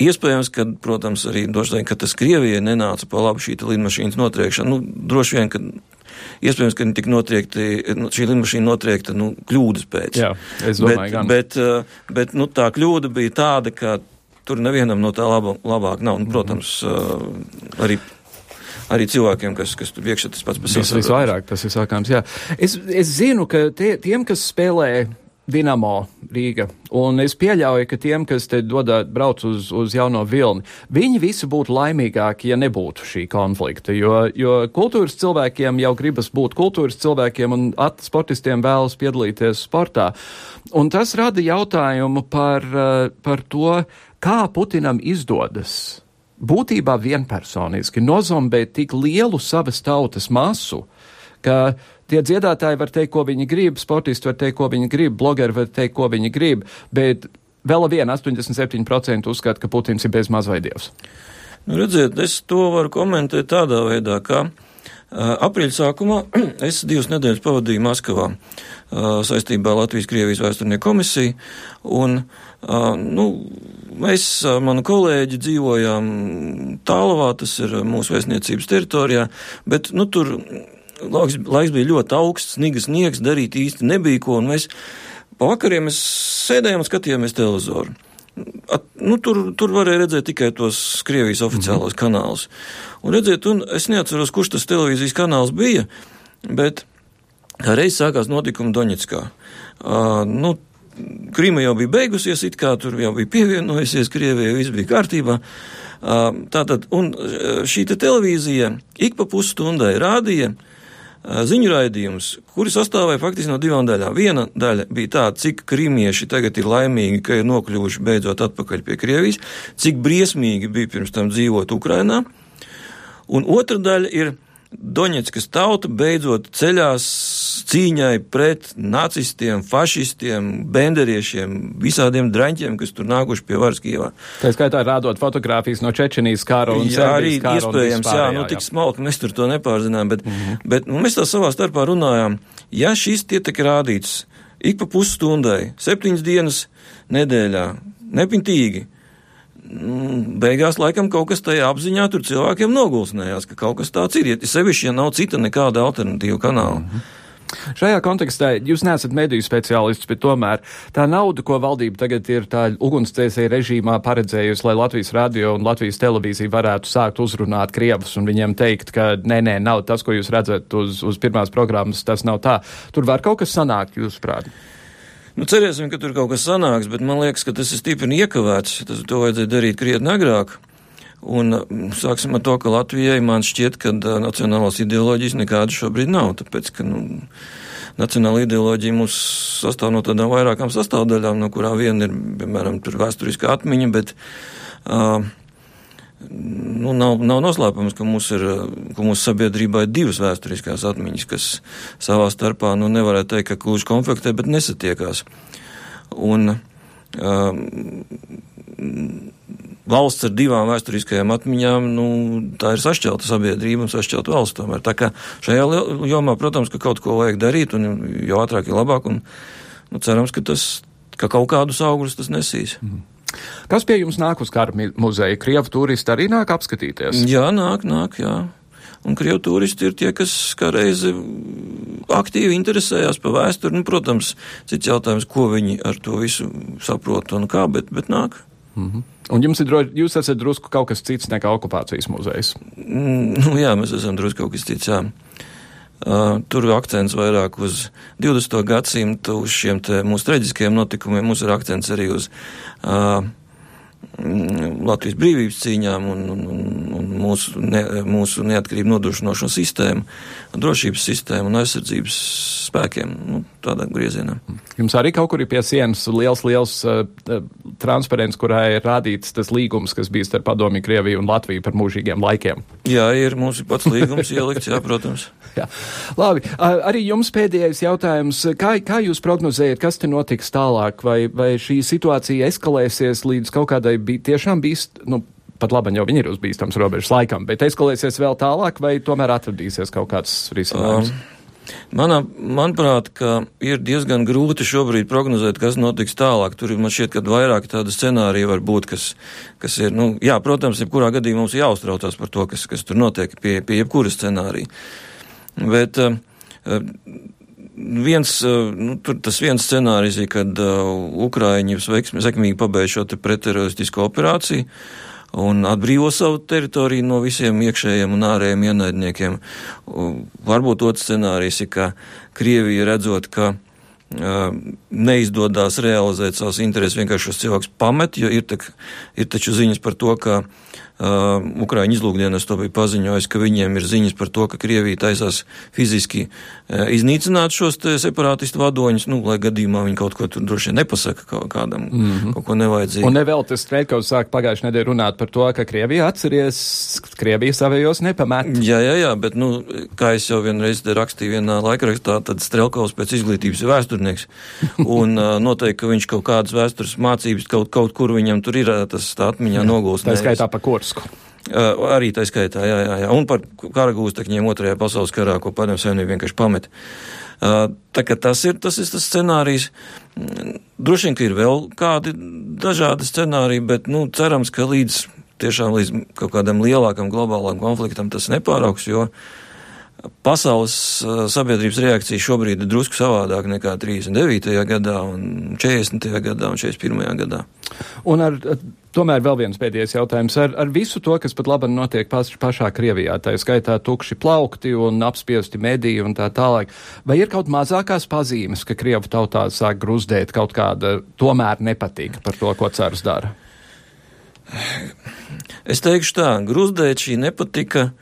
Iespējams, ka, protams, arī vien, ka tas Krievijai nenāca pa labu šī lidmašīnas notriekšana. Nu, droši vien, ka iespējams, ka tika notriekti, nu, šī lidmašīna notriekta nu, kļūdas pēc. Jā, es domāju, bet, gan. Bet, uh, bet nu, tā kļūda bija tāda, ka tur nevienam no tā laba, labāk nav. Un, protams, mm -hmm. arī arī cilvēkiem, kas, kas tur iekšā tas pats par sevi. Tas visvairāk tas ir sākāms, jā. Es, es zinu, ka tie, tiem, kas spēlē Dinamo Rīga. Un es pieļauju, ka tiem, kas te dodā brauc uz, uz jauno vilni, viņi visi būtu laimīgāki, ja nebūtu šī konflikta, jo, jo kultūras cilvēkiem jau gribas būt kultūras cilvēkiem un sportistiem vēlas piedalīties sportā. Un tas rada jautājumu par, par to, kā Putinam izdodas būtībā vienpersoniski nozombēt tik lielu savas tautas masu, ka tie dziedātāji var teikt, ko viņi grib, sportisti var teikt, ko viņi grib, blogeri var teikt, ko viņi grib, bet vēl viena 87% uzskata, ka Putins ir bez mazvaidievs. Nu, redziet, es to varu komentēt tādā veidā, ka uh, aprīļa sākumā es divas nedēļas pavadīju Maskavā uh, saistībā Latvijas-Krievijas vēsturnieku komisiju, un uh, nu, mēs, mani kolēģi, dzīvojām tālavā, tas ir mūsu vēstniecības teritorijā, bet nu, tur laiks, laiks bija ļoti augsts, snigas sniegs, darīt īsti nebija ko, un mēs pa vakariem mēs sēdējām un skatījāmies televizoru. At, nu, tur, tur varēja redzēt tikai tos Krievijas oficiālos mm -hmm. kanālus. Un redziet, un es neatceros, kurš tas televīzijas kanāls bija, bet reiz sākās notikumi Doņetskā. Uh, nu, Krīma jau bija beigusies, it kā tur jau bija pievienojusies Krievijai, viss bija kārtībā. Tātad, un šī te televīzija ik pa pusstundai rādīja ziņu raidījums, kuri sastāvēja faktiski no divām daļām. Viena daļa bija tāda, cik krimieši tagad ir laimīgi, ka ir nokļuvuši beidzot atpakaļ pie Krievijas, cik briesmīgi bija pirms tam dzīvot Ukrainā, un otra daļa ir Doņetskas tauta beidzot ceļās cīņai pret nacistiem, fašistiem, benderiešiem, visādiem draņķiem, kas tur nākuši pie varas Kievā. Tā skaitā rādot fotogrāfijas no Čečenijas kara un jā, arī iespējams, jā, nu tik smalki mēs tur to nepārzinām, bet, mm -hmm. bet nu, mēs tā savā starpā runājām, ja šis tie tiek rādīts ik pa pusstundai, septiņas dienas nedēļā, nepintīgi, beigās laikam kaut kas tajā apziņā tur cilvēkiem nogulsnējās, ka kaut kas tāds ir, ja sevišķi, ja nav cita nekāda alternatīva kanāla. Mm -hmm. Šajā kontekstā jūs neesat mediju speciālists, bet tomēr tā nauda, ko valdība tagad ir tā ugunsdzēsēja režīmā paredzējusi, lai Latvijas radio un Latvijas televīzija varētu sākt uzrunāt Krievus un viņiem teikt, ka nē, nē, nav tas, ko jūs redzat uz, uz pirmās programmas, tas nav tā. Tur var kaut kas sanākt, jūsuprāt? Nu, cerēsim, ka tur kaut kas sanāks, bet man liekas, ka tas ir stipri iekavēts. Tas to vajadzēja darīt krietni agrāk. Un mm, sāksim ar to, ka Latvijai man šķiet, ka nacionālās ideoloģijas nekādas šobrīd nav. Tāpēc, ka nu, nacionāla ideoloģija mums sastāv no tādām vairākām sastāvdaļām, no kurām viena ir, piemēram, vēsturiskā atmiņa, bet uh, nu, nav, nav noslēpums, ka, mūsu sabiedrībā ir divas vēsturiskās atmiņas, kas savā starpā, nu, nevarētu teikt, ka kluži konfliktē, bet nesatiekās. Un um, valsts ar divām vēsturiskajām atmiņām, nu, tā ir sašķelta sabiedrība un sašķelta valsts tomēr. Tā kā šajā jomā, protams, ka kaut ko vajag darīt, un jo ātrāk, jo labāk, un nu, cerams, ka tas, ka kaut kādus augļus tas nesīs. Mm. Kas pie jums nāk uz kara muzeja? Krievu turisti arī nāk apskatīties? Jā, nāk, nāk, jā. Un krievu turisti ir tie, kas kā reizi aktīvi interesējās par vēsturi. Nu, protams, cits jautājums, ko viņi ar to visu saprot un kā, bet, bet nāk. Mm -hmm. Un jums ir jūs esat drusku kaut kas cits nekā okupācijas muzejs. Mm, nu, jā, mēs esam drusku kaut kas cits, jā. Tur akcents vairāk uz 20. gadsimtu, uz šiem mūsu traģiskajiem notikumiem. Mums ir akcents arī uz uh, Latvijas brīvības cīņām un, un, un mūsu, ne, mūsu neatkarību nodrošinošo sistēmu, drošības sistēmu un aizsardzības spēkiem. Nu, tādā griezienā. Jums arī kaut kur ir pie sienas liels, liels uh, transparents, kurā ir rādīts tas līgums, kas bija starp Padomju Krieviju un Latviju par mūžīgiem laikiem. Jā, ir ir pats līgums ielikts, jā, protams. jā. Labi, arī jums pēdējais jautājums. Kā, kā jūs prognozējat, kas te notiks tālāk? Vai, vai šī situācija eskalēsies līdz kaut kādai bija tiešām bīst, nu, pat labi, jau viņi ir uz bīstams robežas laikam, bet eskalēsies vēl tālāk vai tomēr atradīsies kaut kāds risinājums? Um. Manā, manuprāt, ir diezgan grūti šobrīd prognozēt, kas notiks tālāk. Tur man šķiet, ka vairāk tādu scenāriju var būt, kas, kas ir, nu, jā, protams, jebkurā gadījumā mums jāuztraucās par to, kas, kas tur notiek pie, pie jebkura scenārija. Bet uh, viens, uh, nu, tas viens scenārijs ir, kad uh, Ukraiņi sekmīgi pabeidz šo pretteroristisko operāciju un atbrīvo savu teritoriju no visiem iekšējiem un ārējiem ienaidniekiem. Varbūt otrs scenārijs ir, ka Krievija redzot, ka neizdodas realizēt savas intereses, vienkārši šos cilvēkus pamet, jo ir, tak, ir taču ziņas par to, ka Uh, Ukraiņu izlūkdienas to bija paziņojis, ka viņiem ir ziņas par to, ka Krievija taisās fiziski uh, iznīcināt šos separātistu vadoņus, nu, lai gadījumā viņi kaut ko tur droši vien nepasaka kaut kādam, mm -hmm. kaut ko nevajadzīgu. Un nevēl tas Kreitkovs sāk pagājušajā nedēļā runāt par to, ka Krievija atceries, Krievija savējos nepamet. Jā, jā, jā, bet, nu, kā es jau vienreiz rakstīju vienā laikrakstā, tad Strelkovs pēc izglītības ir vēsturnieks, un uh, noteikti, ka viņš kaut kādas vēstures mācības kaut, kaut kur viņam tur ir tas tā atmiņā nogulst. Tā skaitā pa kurs. Kursu. Uh, arī tā skaitā, jā, jā, jā. Un par kara gūstekņiem otrajā pasaules karā, ko padomju savienība vienkārši pamet. Uh, tā kā tas ir tas, ir tas scenārijs. Droši vien, ka ir vēl kādi dažādi scenāriji, bet, nu, cerams, ka līdz tiešām līdz kaut kādam lielākam globālam konfliktam tas nepāraugs, jo pasaules sabiedrības reakcija šobrīd ir drusku savādāk nekā 39. gadā un 40. gadā un 41. gadā. Un ar Tomēr vēl viens pēdējais jautājums. Ar, ar visu to, kas pat labi notiek paš, pašā Krievijā, tā skaitā tukši plaukti un apspiesti mediji un tā tālāk, vai ir kaut mazākās pazīmes, ka Krievu tautā sāk gruzdēt kaut kāda tomēr nepatīk par to, ko cars dara? Es teikšu tā, gruzdēt šī nepatika,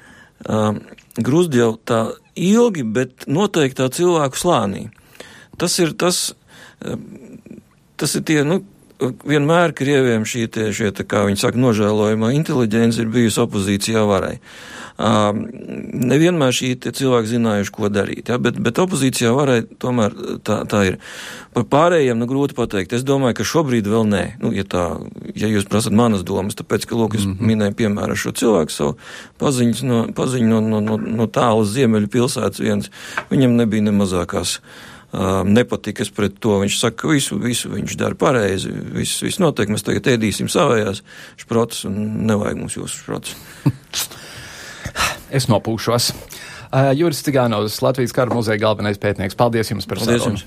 um, gruzd jau tā ilgi, bet noteiktā cilvēku slānī. Tas ir tas, um, tas ir tie, nu, vienmēr Krieviem šī, tie, šie, tā kā viņi saka, nožēlojumā inteliģence ir bijusi opozīcijā varai. Um, nevienmēr šī cilvēki zinājuši, ko darīt, ja, bet, bet opozīcijā varai tomēr tā, tā ir. Par pārējiem nu grūti pateikt. Es domāju, ka šobrīd vēl nē. Nu, ja, tā, ja jūs prasat manas domas, tāpēc, ka, lūk, es mm -hmm. minēju piemēru šo cilvēku savu paziņas no, paziņu no, no, no, no tālas ziemeļu pilsētas viens, viņam nebija ne mazākās um, nepatikas pret to. Viņš saka, ka visu, visu viņš dara pareizi, viss, viss notiek, mēs tagad ēdīsim savējās šprotas un nevajag mums jūsu šprotas. es nopūšos. Uh, Juris Cigānovs, Latvijas kara muzeja galvenais pētnieks. Paldies jums par sarunu!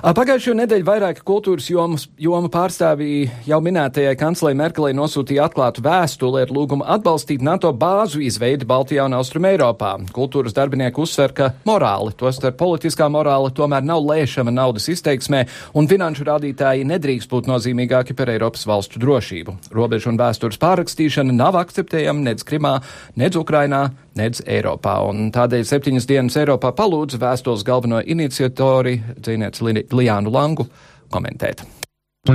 Pagājušo nedēļu vairāki kultūras jomas, joma pārstāvji jau minētajai kanclei Merkelei nosūtīja atklātu vēstuli ar lūgumu atbalstīt NATO bāzu izveidi Baltijā un Austrum Eiropā. Kultūras darbinieki uzsver, ka morāli, tostarp politiskā morāli, tomēr nav lēšama naudas izteiksmē, un finanšu rādītāji nedrīkst būt nozīmīgāki par Eiropas valstu drošību. Robežu un vēstures pārrakstīšana nav akceptējama nec Krimā, nec Ukrainā, nec Eiropā, un tādēļ septiņas dienas Eiropā palūdz vēstules galveno iniciatori, dzīvnieci Lijānu Langu komentēt. 13.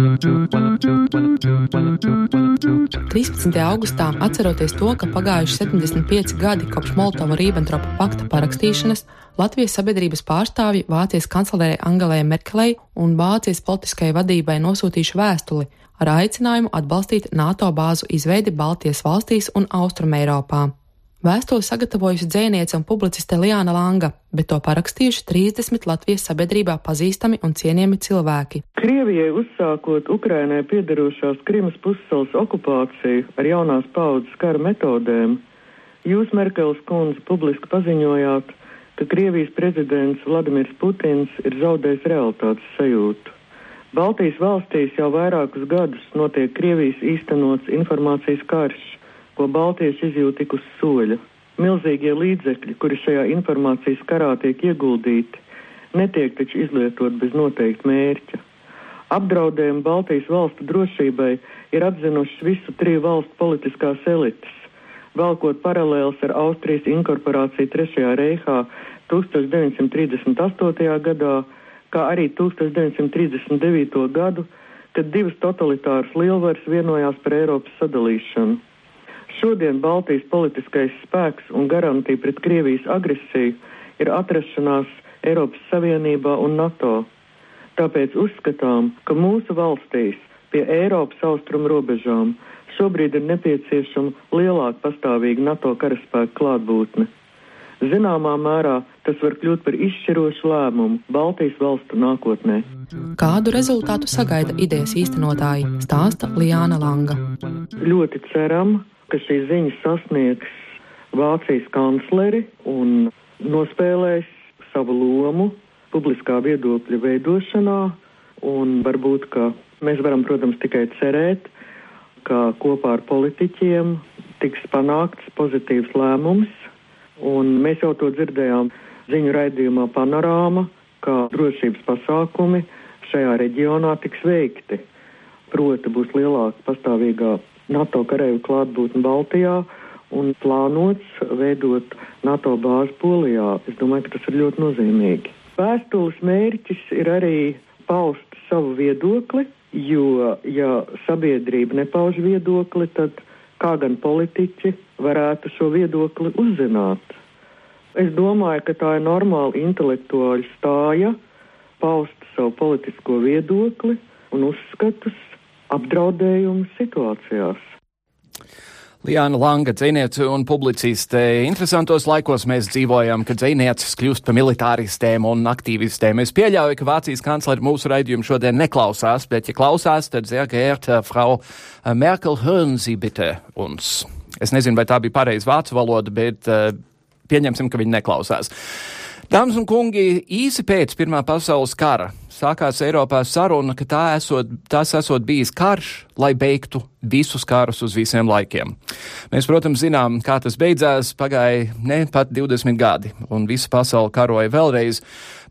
augustā, atceroties to, ka pagājuši 75 gadi kopš Molotova-Rībbentropa pakta parakstīšanas, Latvijas sabiedrības pārstāvji Vācijas kanclerei Angelai Merkelei un Vācijas politiskajai vadībai nosūtījuši vēstuli ar aicinājumu atbalstīt NATO bāzu izveidi Baltijas valstīs un Austrumēropā. Vēstuli sagatavojusi dzēniece un publiciste Liāna Langa, bet to parakstījuši 30 Latvijas sabiedrībā pazīstami un cienījami cilvēki. Krievijai uzsākot Ukrainai piedarošās Krimas pussalas okupāciju ar jaunās paudzes kara metodēm, jūs, Merkels kundze, publiski paziņojāt, ka Krievijas prezidents Vladimirs Putins ir zaudējis realitātes sajūtu. Baltijas valstīs jau vairākus gadus notiek Krievijas īstenots informācijas karš ko Baltieši izjūt tik uz soļa. Milzīgie līdzekļi, kuri šajā informācijas karā tiek ieguldīti, netiek taču izlietot bez noteikta mērķa. Apdraudējumu Baltijas valstu drošībai ir atzinušas visu triju valstu politiskās elites, velkot paralēlus ar Austrijas inkorporāciju Trešajā reihā 1938. gadā, kā arī 1939. gadu, kad divas totalitāras lielvaras vienojās par Eiropas sadalīšanu. Šodien Baltijas politiskais spēks un garantija pret Krievijas agresiju ir atrašanās Eiropas Savienībā un NATO. Tāpēc uzskatām, ka mūsu valstīs pie Eiropas austrumu robežām šobrīd ir nepieciešama lielāka pastāvīga NATO karaspēka klātbūtne. Zināmā mērā tas var kļūt par izšķirošu lēmumu Baltijas valstu nākotnē. Kādu rezultātu sagaida idejas īstenotāji, stāsta Liāna Langa. Ļoti ceram, ka šīs ziņas sasniegs Vācijas kancleri un nospēlēs savu lomu publiskā viedokļa veidošanā, un varbūt, mēs varam, protams, tikai cerēt, ka kopā ar politiķiem tiks panākts pozitīvs lēmums, un mēs jau to dzirdējām ziņu raidījumā Panorāma, ka drošības pasākumi šajā reģionā tiks veikti. Proti būs lielāka pastāvīgā NATO kareivu klātbūtni Baltijā un plānots veidot NATO bāzi Polijā. Es domāju, ka tas ir ļoti nozīmīgi. Vēstules mērķis ir arī paust savu viedokli, jo, ja sabiedrība nepauž viedokli, tad kā gan politiķi varētu šo viedokli uzzināt. Es domāju, ka tā ir normāla intelektuāla stāja paust savu politisko viedokli un uzskatus apdraudējumu situācijās. Liāna Langa, dziniece un publiciste. Interesantos laikos mēs dzīvojam, kad dzinieces kļūst par militāristēm un aktīvistēm. Es pieļauju, ka Vācijas kanclere mūsu raidījumu šodien neklausās, bet, ja klausās, tad, sehr geehrte Frau Merkel, hören Sie bitte uns. Es nezinu, vai tā bija pareiza vācu valoda, bet uh, pieņemsim, ka viņi neklausās. Dāmas un kungi, īsi pēc Pirmā pasaules kara sākās Eiropā saruna, ka tā esot, tas esot bijis karš, lai beigtu visus karus uz visiem laikiem. Mēs, protams, zinām, kā tas beidzās, pagāja ne pat 20 gadi, un visa pasaule karoja vēlreiz,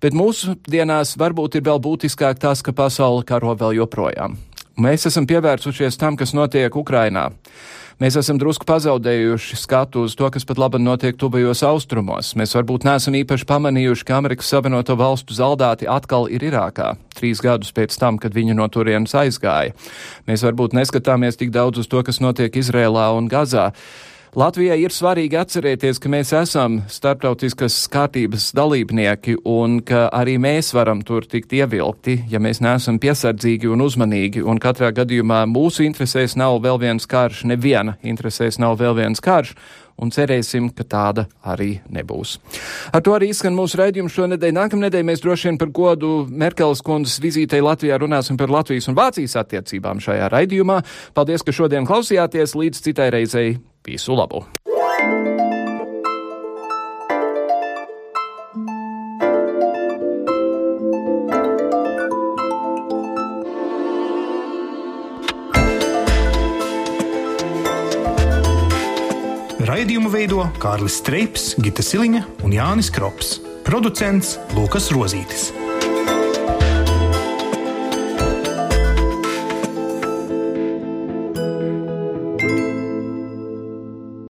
bet mūsu dienās varbūt ir vēl būtiskāk tas, ka pasaule karo vēl joprojām. Mēs esam pievērsušies tam, kas notiek Ukrainā. Mēs esam drusku pazaudējuši skatu uz to, kas pat labi notiek tuvajos austrumos. Mēs varbūt neesam īpaši pamanījuši, ka Amerikas Savienoto Valstu zaldāti atkal ir Irākā, trīs gadus pēc tam, kad viņi no turienes aizgāja. Mēs varbūt neskatāmies tik daudz uz to, kas notiek Izrēlā un Gazā. Latvijai ir svarīgi atcerēties, ka mēs esam starptautiskas kārtības dalībnieki un ka arī mēs varam tur tikt ievilkti, ja mēs neesam piesardzīgi un uzmanīgi. Un katrā gadījumā mūsu interesēs nav vēl viens karš, neviena interesēs nav vēl viens karš un cerēsim, ka tāda arī nebūs. Ar to arī izskan mūsu raidījums šonedēļ. Nākamnedēļ mēs droši vien par godu Merkeles kundzes vizītei Latvijā runāsim par Latvijas un Vācijas attiecībām šajā raidījumā. Paldies, ka šodien klausījāties. Līdz citai reizei visu labu! Raidījumu veido Kārlis Streips, Gita Siliņa un Jānis Krops. Producents Lukas Rozītis.